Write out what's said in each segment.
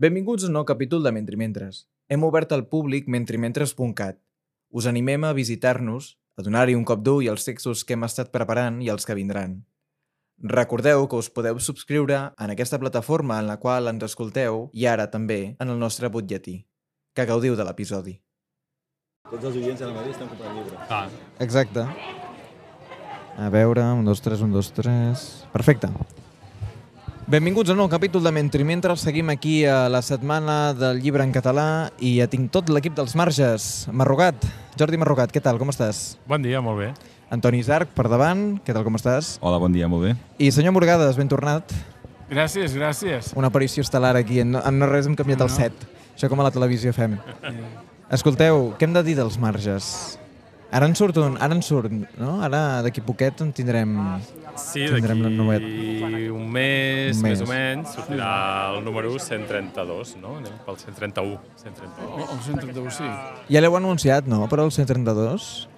Benvinguts a un nou capítol de Mentrimentres. Hem obert al públic mentrimentres.cat. Us animem a visitar-nos, a donar-hi un cop d'ull als textos que hem estat preparant i els que vindran. Recordeu que us podeu subscriure en aquesta plataforma en la qual ens escolteu i ara també en el nostre butlletí. Que gaudiu de l'episodi. Tots els oients ara mateix estan comprant llibres. Ah, Exacte. A veure, un, dos, tres, un, dos, tres... Perfecte. Benvinguts a un nou capítol de Mentri Mentre. Seguim aquí a la setmana del llibre en català i ja tinc tot l'equip dels marges. Marrogat, Jordi Marrogat, què tal, com estàs? bon dia, molt bé. Antoni Isarc, per davant, què tal, com estàs? Hola, bon dia, molt bé. I senyor Morgades, ben tornat. Gràcies, gràcies. Una aparició estel·lar aquí, en, en no res hem canviat el No. set. Això com a la televisió fem. Escolteu, què hem de dir dels marges? Ara en surt un, ara en surt, no? Ara d'aquí poquet en tindrem... Sí, Tindrem la novet. d'aquí un mes, Un mes. més o menys, sortirà el número 132, no? Anem pel 131. 131. El, el 131, sí. Ja l'heu anunciat, no?, per al 132?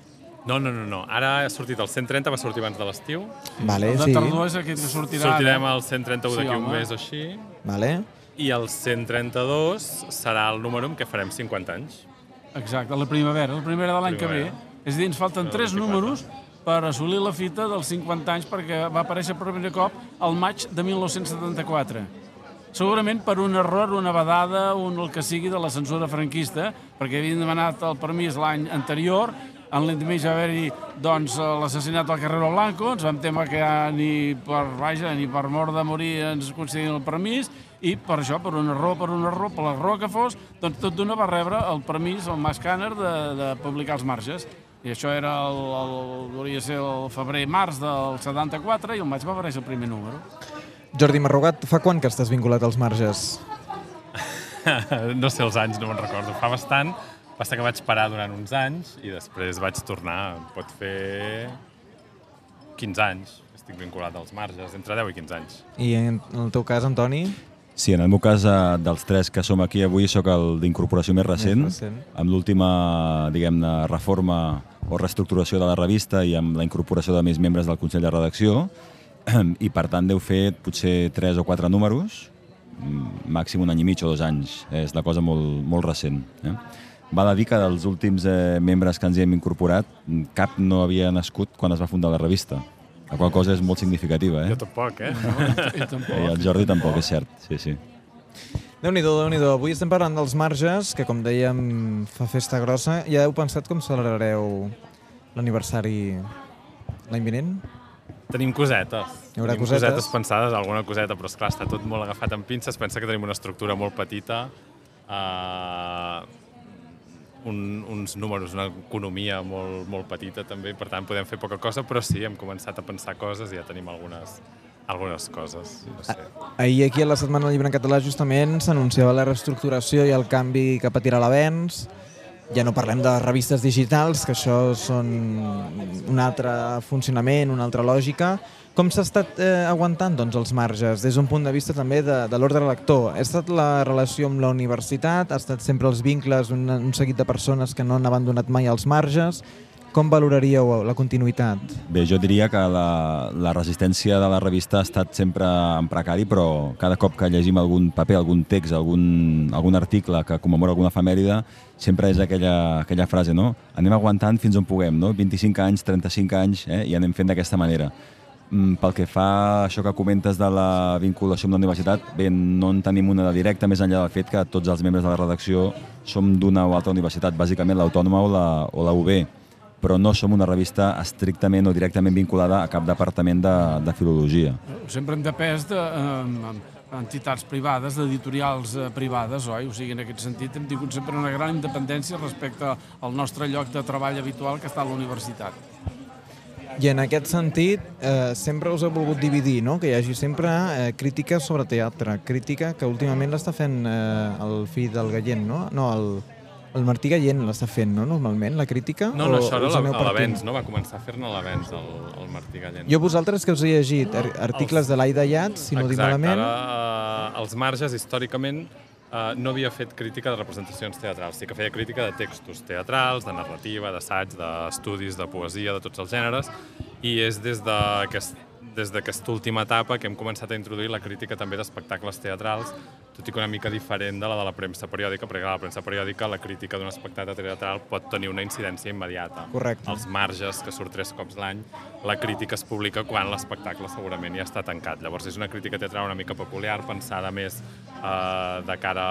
No, no, no, no. Ara ha sortit el 130, va sortir abans de l'estiu. Vale, el de sí. tardor és aquest que sortirà Sortirem ara. al 131 Sí, d'aquí un mes o així. Vale. I el 132 serà el número amb què farem 50 anys. Exacte, la primavera, la primera de l'any que ve. És a dir, ens falten Del tres 24. números per assolir la fita dels 50 anys perquè va aparèixer per primer cop al maig de 1974. Segurament per un error, una vedada, un el que sigui de la censura franquista, perquè havien demanat el permís l'any anterior, en l'endemés va haver-hi doncs, l'assassinat al Carrero Blanco, ens vam temer que ja ni per, vaja, ni per mort de morir ens concedien el permís, i per això, per un error, per un error, per l'error que fos, doncs tot d'una va rebre el permís, el Mascàner, de, de publicar els marges. I això era el, el, hauria ser el febrer-març del 74 i el maig va aparèixer el primer número. Jordi Marrogat, fa quan que estàs vinculat als marges? no sé els anys, no me'n recordo. Fa bastant. Passa que vaig parar durant uns anys i després vaig tornar. Pot fer 15 anys. Estic vinculat als marges, entre 10 i 15 anys. I en el teu cas, Antoni? Sí, en el meu cas, eh, dels tres que som aquí avui, sóc el d'incorporació més recent, Més recent. amb l'última, diguem-ne, reforma o reestructuració de la revista i amb la incorporació de més membres del Consell de Redacció, i per tant deu fer potser tres o quatre números, mm, màxim un any i mig o dos anys. És la cosa molt, molt recent. Eh? Val a dir que dels últims eh, membres que ens hi hem incorporat, cap no havia nascut quan es va fundar la revista. La qual cosa és molt significativa, eh? Jo tampoc, eh? I tampoc. I el Jordi tampoc, és cert, sí, sí. Déu-n'hi-do, déu nhi déu Avui estem parlant dels marges, que com dèiem fa festa grossa. Ja heu pensat com celebrareu l'aniversari l'any vinent? Tenim cosetes. Hi haurà tenim cosetes? cosetes pensades, alguna coseta, però esclar, està tot molt agafat amb pinces. Pensa que tenim una estructura molt petita, uh, un, uns números, una economia molt, molt petita també, per tant podem fer poca cosa, però sí, hem començat a pensar coses i ja tenim algunes, algunes coses. No sé. Ahir aquí a la Setmana del Llibre en Català justament s'anunciava la reestructuració i el canvi que patirà l'avenç. Ja no parlem de revistes digitals, que això són un altre funcionament, una altra lògica. Com s'ha estat eh, aguantant doncs, els marges des d'un punt de vista també de, de l'ordre lector? Ha estat la relació amb la universitat? Ha estat sempre els vincles, un, un seguit de persones que no han abandonat mai els marges? Com valoraríeu la continuïtat? Bé, jo diria que la, la resistència de la revista ha estat sempre en precari, però cada cop que llegim algun paper, algun text, algun, algun article que commemora alguna efemèride, sempre és aquella, aquella frase, no? Anem aguantant fins on puguem, no? 25 anys, 35 anys, eh? i anem fent d'aquesta manera. Mm, Pel que fa a això que comentes de la vinculació amb la universitat, bé, no en tenim una de directa, més enllà del fet que tots els membres de la redacció som d'una o altra universitat, bàsicament l'Autònoma o la, o la UB, però no som una revista estrictament o directament vinculada a cap departament de, de filologia. Sempre hem depès d'entitats privades, d'editorials eh, privades, oi? O sigui, en aquest sentit hem tingut sempre una gran independència respecte al nostre lloc de treball habitual que està a la universitat. I en aquest sentit, eh, sempre us heu volgut dividir, no? Que hi hagi sempre eh, crítica sobre teatre, crítica que últimament l'està fent eh, el fill del Gallent, no? No, el, el Martí Gallent l'està fent, no? Normalment, la crítica? No, no, O això era a l'avenç, no? Va començar a fer-ne a l'avenç, el, el Martí Gallent. Jo vosaltres que us he llegit ar- articles de l'Aida Yats, si no ho dic malament, Ara, eh, els marges, històricament, eh, no havia fet crítica de representacions teatrals, sí que feia crítica de textos teatrals, de narrativa, d'assaig, d'estudis, de poesia, de tots els gèneres, i és des d'aquest des d'aquesta última etapa que hem començat a introduir la crítica també d'espectacles teatrals tot i que una mica diferent de la de la premsa periòdica, perquè a la premsa periòdica la crítica d'un espectacle teatral pot tenir una incidència immediata. Correcte. Els marges, que surt tres cops l'any, la crítica es publica quan l'espectacle segurament ja està tancat. Llavors és una crítica teatral una mica peculiar, pensada més eh, de cara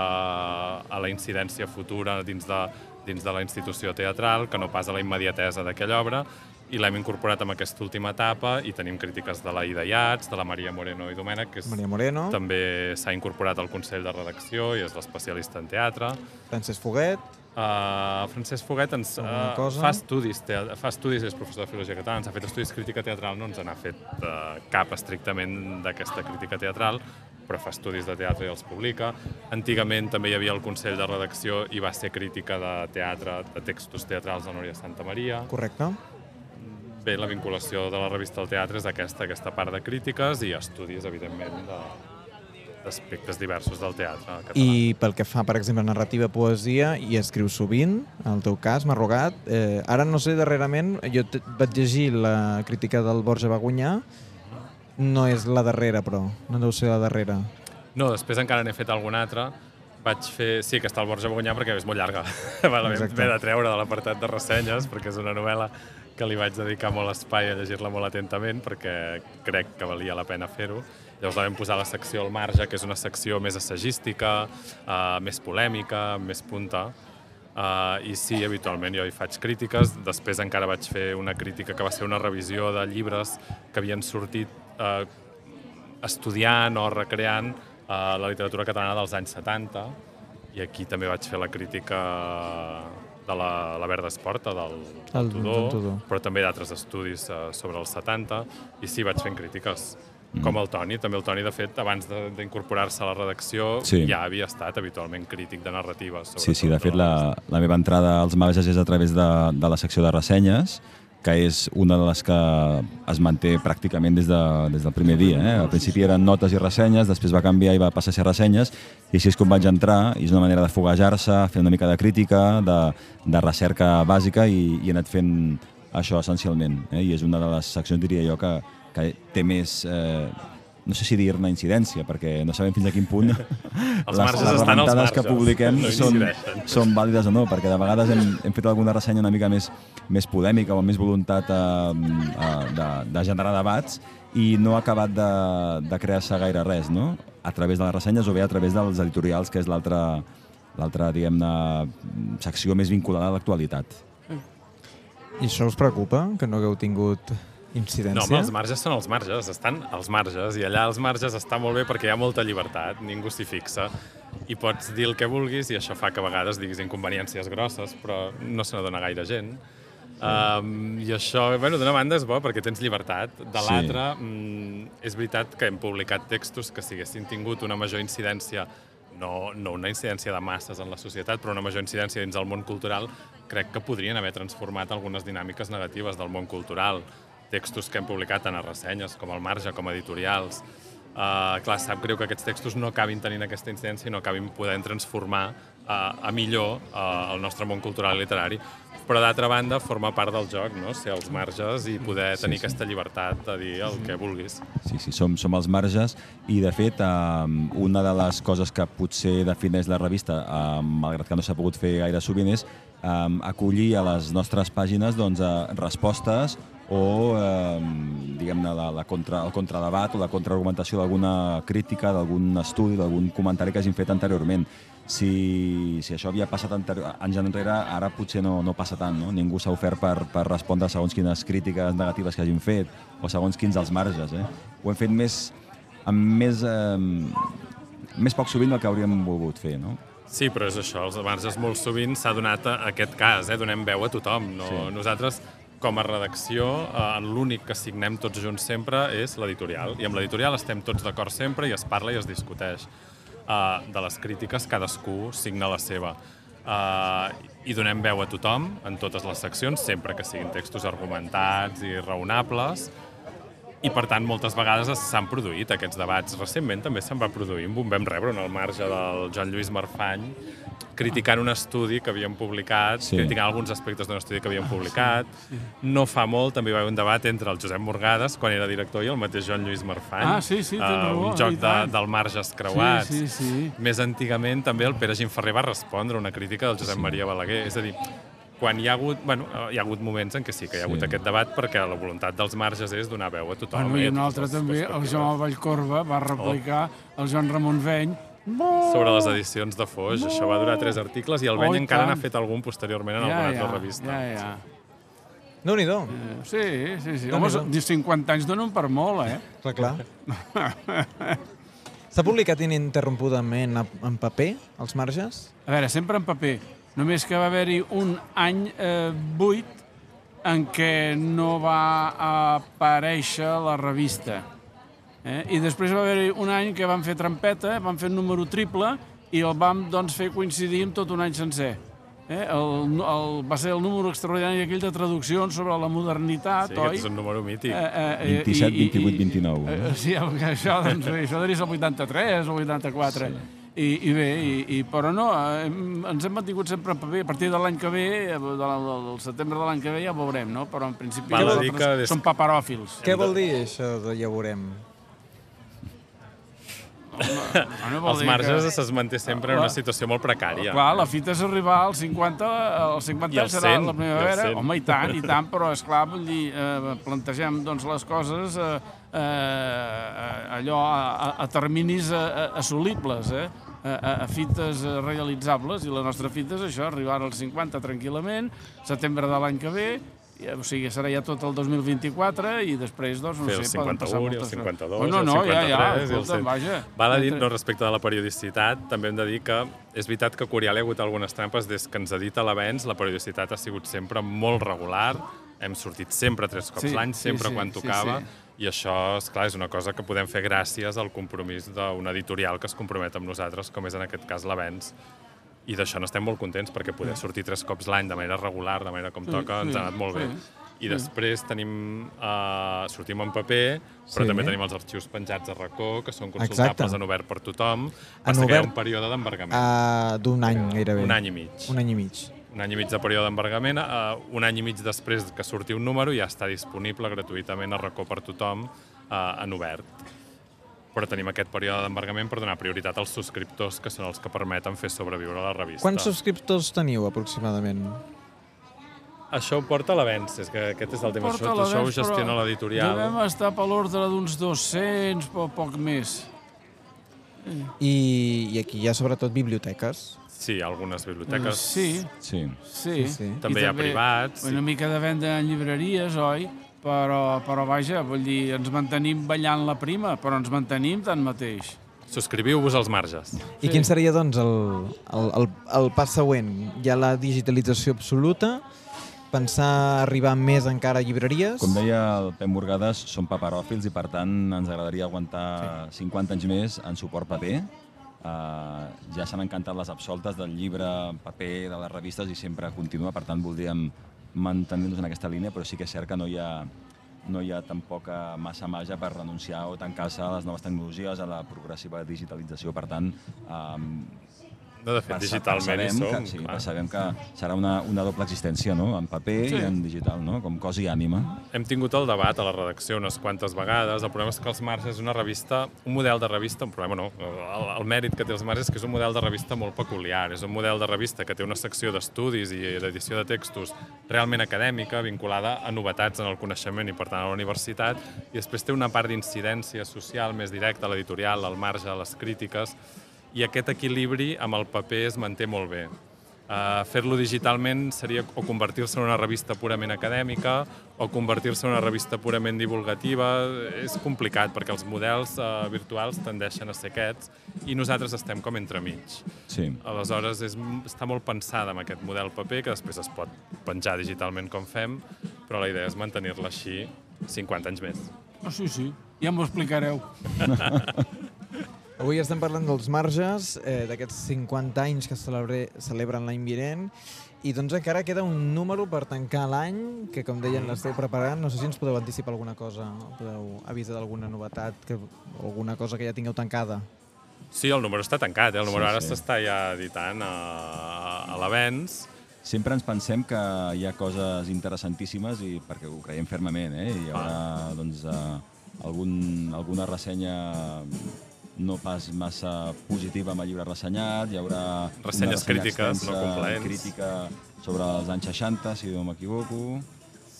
a la incidència futura dins de, dins de la institució teatral, que no pas a la immediatesa d'aquella obra, i l'hem incorporat en aquesta última etapa i tenim crítiques de la Ida Iats, de la Maria Moreno i Domènech, que és, Maria Moreno, també s'ha incorporat al Consell de Redacció i és l'especialista en teatre. Francesc Foguet, Uh, Francesc Foguet ens uh, cosa? fa estudis, te fa estudis, és professor de filologia catalana, ens ha fet estudis crítica teatral, no ens n'ha fet uh, cap estrictament d'aquesta crítica teatral, però fa estudis de teatre i els publica. Antigament també hi havia el Consell de Redacció i va ser crítica de teatre, de textos teatrals de Núria Santa Maria. correcte. Bé, la vinculació de la revista al teatre és aquesta, aquesta part de crítiques i estudis, evidentment, de d'aspectes diversos del teatre català. I pel que fa, per exemple, a narrativa, poesia, i escriu sovint, en el teu cas, Marrogat. Eh, ara no sé, darrerament, jo vaig llegir la crítica del Borja Bagunyà, no és la darrera, però, no deu ser la darrera. No, després encara n'he fet algun altre. Vaig fer... Sí, que està el Borja Bogunyà perquè és molt llarga. Exacte. M'he de treure de l'apartat de ressenyes perquè és una novel·la que li vaig dedicar molt espai a llegir-la molt atentament perquè crec que valia la pena fer-ho. Llavors la vam posar a la secció al marge, que és una secció més assagística, uh, més polèmica, més punta. Uh, I sí, habitualment jo hi faig crítiques. Després encara vaig fer una crítica que va ser una revisió de llibres que havien sortit uh, estudiant o recreant uh, la literatura catalana dels anys 70 i aquí també vaig fer la crítica de la, la Verda Esporta, del, El- del Tudor, del Tudor. però també d'altres estudis uh, sobre els 70 i sí, vaig fent crítiques. Com el Toni, també el Toni, de fet, abans de- d'incorporar-se a la redacció, Sí. ja havia estat habitualment crític de narratives. Sí, sí, de fet, la la, la meva entrada als marges és a través de, de la secció de ressenyes, que és una de les que es manté pràcticament des, de, des del primer dia. Eh? Al principi eren notes i ressenyes, després va canviar i va passar a ser ressenyes, i així és com vaig entrar, i és una manera de foguejar-se, fer una mica de crítica, de, de recerca bàsica, i, i he anat fent això essencialment. Eh? I és una de les seccions, diria jo, que, que té més... Eh, no sé si dir-ne incidència, perquè no sabem fins a quin punt Els marges estan als rementades que publiquem no són, són vàlides o no, perquè de vegades hem, hem fet alguna ressenya una mica més, més polèmica o amb més voluntat eh, eh, de, de generar debats i no ha acabat de, de crear-se gaire res, no? A través de les ressenyes o bé a través dels editorials, que és l'altra l'altra, diguem-ne, secció més vinculada a l'actualitat. I això us preocupa, que no hagueu tingut incidència? No, home, els marges són els marges, estan als marges, i allà als marges està molt bé perquè hi ha molta llibertat, ningú s'hi fixa, i pots dir el que vulguis, i això fa que a vegades diguis inconveniències grosses, però no se n'adona gaire gent. Um, I això, bueno, d'una banda és bo perquè tens llibertat, de Sí. l'altra mm, és veritat que hem publicat textos que si haguessin tingut una major incidència no, no una incidència de masses en la societat, però una major incidència dins el món cultural, crec que podrien haver transformat algunes dinàmiques negatives del món cultural. Textos que hem publicat tant a ressenyes com al marge, com a editorials. Uh, clar, sap greu que aquests textos no acabin tenint aquesta incidència i no acabin podent transformar uh, a millor uh, el nostre món cultural i literari. Però d'altra banda, forma part del joc, no? ser als marges i poder Sí, tenir sí. aquesta llibertat de dir el que vulguis. Sí, sí, som, som als marges i, de fet, eh, una de les coses que potser defineix la revista, eh, malgrat que no s'ha pogut fer gaire sovint, és eh, acollir a les nostres pàgines doncs, eh, respostes o, eh, diguem-ne, la, la contra, el contradebat o la contraargumentació d'alguna crítica, d'algun estudi, d'algun comentari que hagin fet anteriorment. Si, si això havia passat anys enrere, ara potser no, no passa tant, no? Ningú s'ha ofert per, per respondre segons quines crítiques negatives que hagin fet o segons quins els marges, eh? Ho hem fet més, amb més, eh, més poc sovint del que hauríem volgut fer, no? Sí, però és això, els marges molt sovint s'ha donat a aquest cas, eh? donem veu a tothom. No? Sí. Nosaltres, com a redacció, eh, l'únic que signem tots junts sempre és l'editorial. I amb l'editorial estem tots d'acord sempre i es parla i es discuteix. Uh, de les crítiques, cadascú signa la seva. Uh, I donem veu a tothom en totes les seccions, sempre que siguin textos argumentats i raonables, I, per tant, moltes vegades s'han produït aquests debats. Recentment també se'n va produir, un vam rebre en el marge del Joan Lluís Marfany, criticant un estudi que havíem publicat, Sí. sí. criticant alguns aspectes d'un estudi que havíem publicat. No fa molt també hi va haver un debat entre el Josep Morgades, quan era director, i el mateix Joan Lluís Marfany. Ah, sí, sí, Eh, Un joc de, del marges creuats. Sí, sí, sí. Més antigament també el Pere Gimferrer va respondre a una crítica del Josep Maria Balaguer. És a dir, quan hi ha hagut, bueno, hi ha hagut moments en què sí que hi ha hagut Sí. aquest debat perquè la voluntat dels marges és donar veu a tothom. Bueno, I eh, un altre també, el. Joan Vallcorba va replicar el Joan Ramon Veny. sobre les edicions de Foix. Això va durar tres articles i el Oh, Beny i encara n'ha fet algun posteriorment en ja, alguna ja, altra revista. Ja, ja. Déu-n'hi-do. Eh, Sí, sí, sí. Home, 50 anys donen per molt, eh? Clar, clar. S'ha publicat ininterrompudament en paper, als marges? A veure, sempre en paper. Només que va haver-hi un any eh, buit en què no va aparèixer la revista. Eh? I després va haver-hi un any que vam fer trampeta, vam fer un número triple i el vam doncs, fer coincidir amb tot un any sencer. Eh? El, el, va ser el número extraordinari aquell de traduccions sobre la modernitat, Sí, oi? aquest és un número mític. eh, 27, 28, 29, Eh, no? sí, això, doncs, això ser el 83 o 84. Sí. I, I bé, i, i, però no, eh, hem, ens hem mantingut sempre en paper. A partir de l'any que ve, eh, del, del setembre de l'any que ve ja ho veurem, no? Però en principi Val nosaltres que des- som paparòfils. Què vol dir això de ja veurem? Bueno, vol Els marges que- es manté sempre en una situació molt precària. Clar, la fita és arribar als 50, als 50 I al serà 100, la i primavera. al 100. Home, i tant, i tant, però és clar, vull dir, eh, plantegem doncs, les coses eh, eh, allò a, a, a terminis eh, assolibles, eh? A, a, fites eh, realitzables, i la nostra fita és això, arribar als 50 tranquil·lament, setembre de l'any que ve, i, o sigui, serà ja tot el 2024 i després, doncs, no fer el sé, poden passar 51 i el moltes 52 coses. i no, el no, 53 ja, ja, el escolta, 100. vaja. Val a dir, no, respecte de la periodicitat, també hem de dir que és veritat que a Curial hi ha hagut algunes trampes des que ens edita l'avenç, la periodicitat ha sigut sempre molt regular, hem sortit sempre tres cops Sí, l'any, sí, sempre sí, quan sí, tocava, sí. I això, és clar, és una cosa que podem fer gràcies al compromís d'un editorial que es compromet amb nosaltres, com és en aquest cas l'avenç, i d'això n'estem molt contents, perquè poder sortir tres cops l'any de manera regular, de manera com Sí, toca, ens ha anat molt bé. I després tenim, uh, sortim en paper, però Sí. també tenim els arxius penjats a racó, que són Exacte. consultables en obert per tothom. Passa En que hi ha obert, un període d'embargament. Uh, D'un any, gairebé. un any i mig. Un any i mig. Un any i mig de període d'embargament. Uh, un any i mig després que surti un número ja està disponible gratuïtament a racó per tothom uh, en obert. Però tenim aquest període d'embargament per donar prioritat als subscriptors, que són els que permeten fer sobreviure la revista. Quants subscriptors teniu, aproximadament? Això ho porta a l'avenç, és que aquest és el tema. Això, això ho gestiona però l'editorial. Devem estar per l'ordre d'uns 200 o poc més. I, I aquí hi ha sobretot biblioteques. Sí, algunes biblioteques. Sí, Sí. sí. Sí, sí. També hi ha privats. Una mica de venda en llibreries, oi? Però, però vaja, vull dir, ens mantenim ballant la prima, però ens mantenim tanmateix. Subscriviu-vos als marges. I quin seria, doncs, el, el, el, el pas següent? Hi ha la digitalització absoluta, pensar arribar més encara a llibreries... Com deia el Pep Morgades, som paperòfils i per tant ens agradaria aguantar 50 anys més en suport paper. Uh, ja s'han encantat les absoltes del llibre paper, de les revistes i sempre continua, per tant voldríem mantenir-nos en aquesta línia, però sí que és cert que no hi ha, no hi ha tampoc eh, massa marge per renunciar o tancar-se a les noves tecnologies, a la progressiva digitalització. Per tant, um, No, de fet, digitalment hi som. que, sí, clar. sabem que serà una, una doble existència, no? en paper Sí. i en digital, no? com cos i ànima. Hem tingut el debat a la redacció unes quantes vegades. El problema és que els marges és una revista, un model de revista, un problema no, el, el mèrit que té els marges és que és un model de revista molt peculiar. És un model de revista que té una secció d'estudis i d'edició de textos realment acadèmica, vinculada a novetats en el coneixement i, per tant, a la universitat, i després té una part d'incidència social més directa, a l'editorial, al marge, a les crítiques, i aquest equilibri amb el paper es manté molt bé. Uh, Fer-lo digitalment seria o convertir-se en una revista purament acadèmica o convertir-se en una revista purament divulgativa. És complicat perquè els models uh, virtuals tendeixen a ser aquests i nosaltres estem com entremig. Sí. Aleshores, és, està molt pensada amb aquest model paper, que després es pot penjar digitalment com fem, però la idea és mantenir-la així 50 anys més. Oh, sí, sí, ja m'ho explicareu. Avui estem parlant dels marges, eh, d'aquests 50 anys que celebre, celebren l'any vinent, i doncs encara queda un número per tancar l'any, que com deien l'esteu preparant, no sé si ens podeu anticipar alguna cosa, podeu avisar d'alguna novetat, que, alguna cosa que ja tingueu tancada. Sí, el número està tancat, eh? el número Sí, ara sí. s'està ja editant a, a l'avenç. Sempre ens pensem que hi ha coses interessantíssimes i perquè ho creiem fermament, eh? Hi haurà doncs, eh, algun, alguna ressenya no pas massa positiva amb el llibre ressenyat, hi haurà Ressenyes crítiques, no complaents. crítica sobre els anys 60, si no m'equivoco.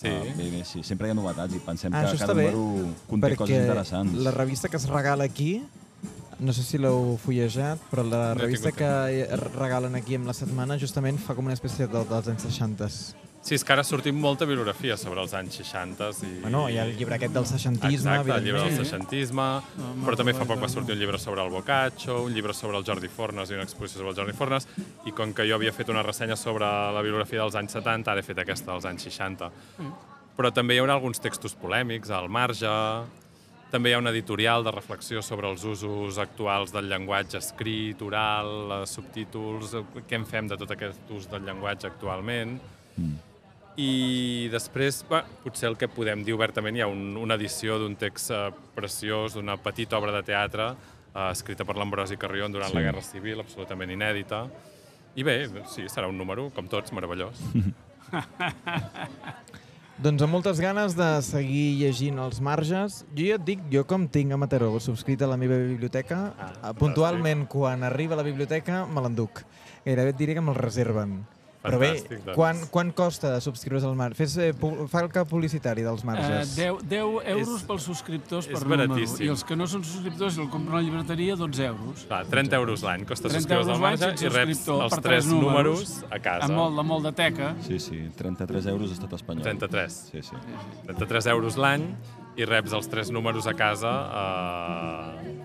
Sí. Ah, bé, bé, sí. Sempre hi ha novetats i pensem Ah, que cada número conté coses interessants. la revista que es regala aquí, no sé si l'heu fullejat, però la No revista que regalen aquí amb la setmana justament fa com una espècie de, dels anys 60. Sí, és que ara ha sortit molta bibliografia sobre els anys 60 i... Bueno, hi ha el llibre aquest del seixantisme, Exacte, el llibre del seixantisme, però també fa poc va sortir un llibre sobre el Boccaccio, un llibre sobre el Jordi Fornes i una exposició sobre el Jordi Fornes, i com que jo havia fet una ressenya sobre la bibliografia dels anys 70, ara he fet aquesta dels anys 60. Però també hi haurà alguns textos polèmics al marge, també hi ha un editorial de reflexió sobre els usos actuals del llenguatge escrit, oral, eh, subtítols, eh, què en fem de tot aquest ús del llenguatge actualment. I després, bé, potser el que podem dir obertament, hi ha un, una edició d'un text eh, preciós, d'una petita obra de teatre eh, escrita per l'Ambrosi Carrion durant Sí. la Guerra Civil, absolutament inèdita. I bé, sí, serà un número, com tots, meravellós. Doncs amb moltes ganes de seguir llegint els marges. Jo ja et dic, jo com tinc a Mataró subscrit a la meva biblioteca, Ah, ah, puntualment quan arriba a la biblioteca me l'enduc. Gairebé et diria que me'l reserven. Però bé, Fantàstic, doncs. quan, quan costa subscriure's al marge? Fes, eh, pu- fa el cap publicitari dels Eh, marges. 10, 10 euros És- pels subscriptors és per número. baratíssim. I els que no són subscriptors i el compren a la llibreteria, 12 euros. Clar, 30 euros l'any costa 30 subscriure's euros al l'any marge i reps subscriptor els per tres tres números a casa. Amb molt, de molt de teca. Sí, sí, 33 euros a estat espanyol. 33. Sí, sí. 33 euros l'any i reps els tres números a casa eh,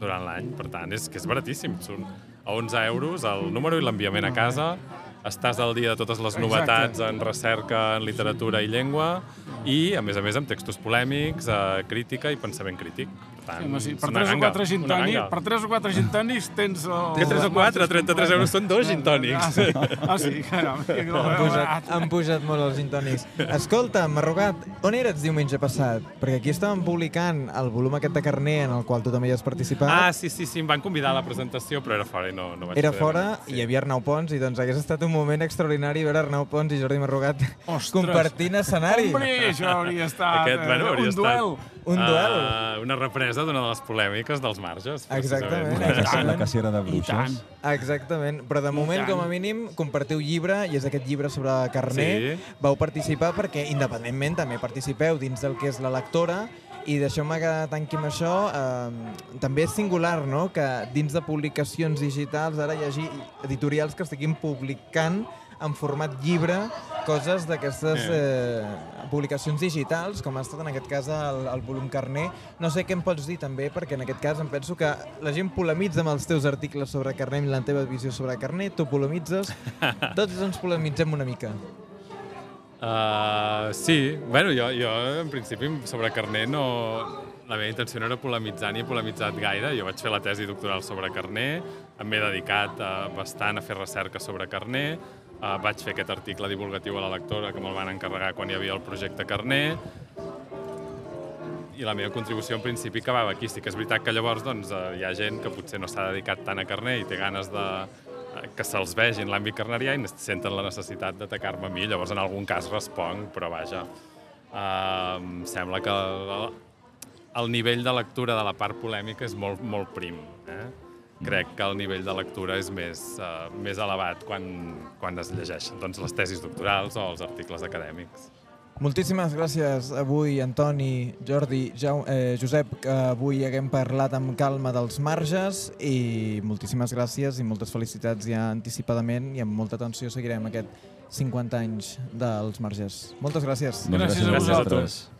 durant l'any. Per tant, és que és baratíssim. Són a 11 euros el número i l'enviament a casa. Estàs al dia de totes les Exacte. novetats en recerca, en literatura i llengua i, a més a més, amb textos polèmics, eh, crítica i pensament crític. Tant, Sí, home, sí. Per una 3 o ganga, 4 gin una tònics, ganga. per 3 o 4 gin tònics tens el... Que 3 o 4, 33 euros són dos gin Ah, sí, ah, sí caram. Han pujat, han pujat molt els gintònics. Escolta, Marrogat, on eres diumenge passat? Perquè aquí estàvem publicant el volum aquest de carner en el qual tu també hi has participat. Ah, sí, sí, sí, em van convidar a la presentació, però era fora i no, no vaig Era poder fora i hi havia Arnau Pons i doncs hagués estat un moment extraordinari veure Arnau Pons i Jordi Marrogat Ostres. compartint escenari. Hombre, això hauria estat Aquest, eh, bueno, hauria un estat duel. Un duel. Uh, una represa d'una de les polèmiques dels marges. Exactament. precisament. La, cacera de bruixes. Exactament, però de moment, com a mínim, compartiu llibre, i és aquest llibre sobre Carner. Sí. Vau participar perquè, independentment, també participeu dins del que és la lectora, i deixeu-me que tanqui amb això, eh, també és singular, no?, que dins de publicacions digitals ara hi hagi editorials que estiguin publicant en format llibre coses d'aquestes eh, publicacions digitals, com ha estat en aquest cas el, el volum Carner. No sé què em pots dir també, perquè en aquest cas em penso que la gent polemitza amb els teus articles sobre Carner i la teva visió sobre Carner, tu polemitzes, tots ens polemitzem una mica. Uh, sí, bueno, jo, jo en principi sobre Carner no... La meva intenció no era polemitzar ni he polemitzat gaire. Jo vaig fer la tesi doctoral sobre Carner, em m'he dedicat uh, bastant a fer recerca sobre Carner, uh, vaig fer aquest article divulgatiu a la lectora que me'l van encarregar quan hi havia el projecte Carner, i la meva contribució en principi acabava aquí. Sí que és veritat que llavors doncs, eh, hi ha gent que potser no s'ha dedicat tant a carner i té ganes de eh, que se'ls vegi en l'àmbit carnerià i senten la necessitat d'atacar-me a mi. Llavors, en algun cas responc, però vaja, eh, em sembla que el, el nivell de lectura de la part polèmica és molt, molt prim. Eh? Crec que el nivell de lectura és més, eh, més elevat quan, quan es llegeixen doncs, les tesis doctorals o els articles acadèmics. Moltíssimes gràcies avui, Antoni, Jordi, Jau, eh, Josep, que avui haguem parlat amb calma dels marges i moltíssimes gràcies i moltes felicitats ja anticipadament i amb molta atenció seguirem aquest 50 anys dels marges. Moltes gràcies. Doncs Gràcies a vosaltres. vosaltres.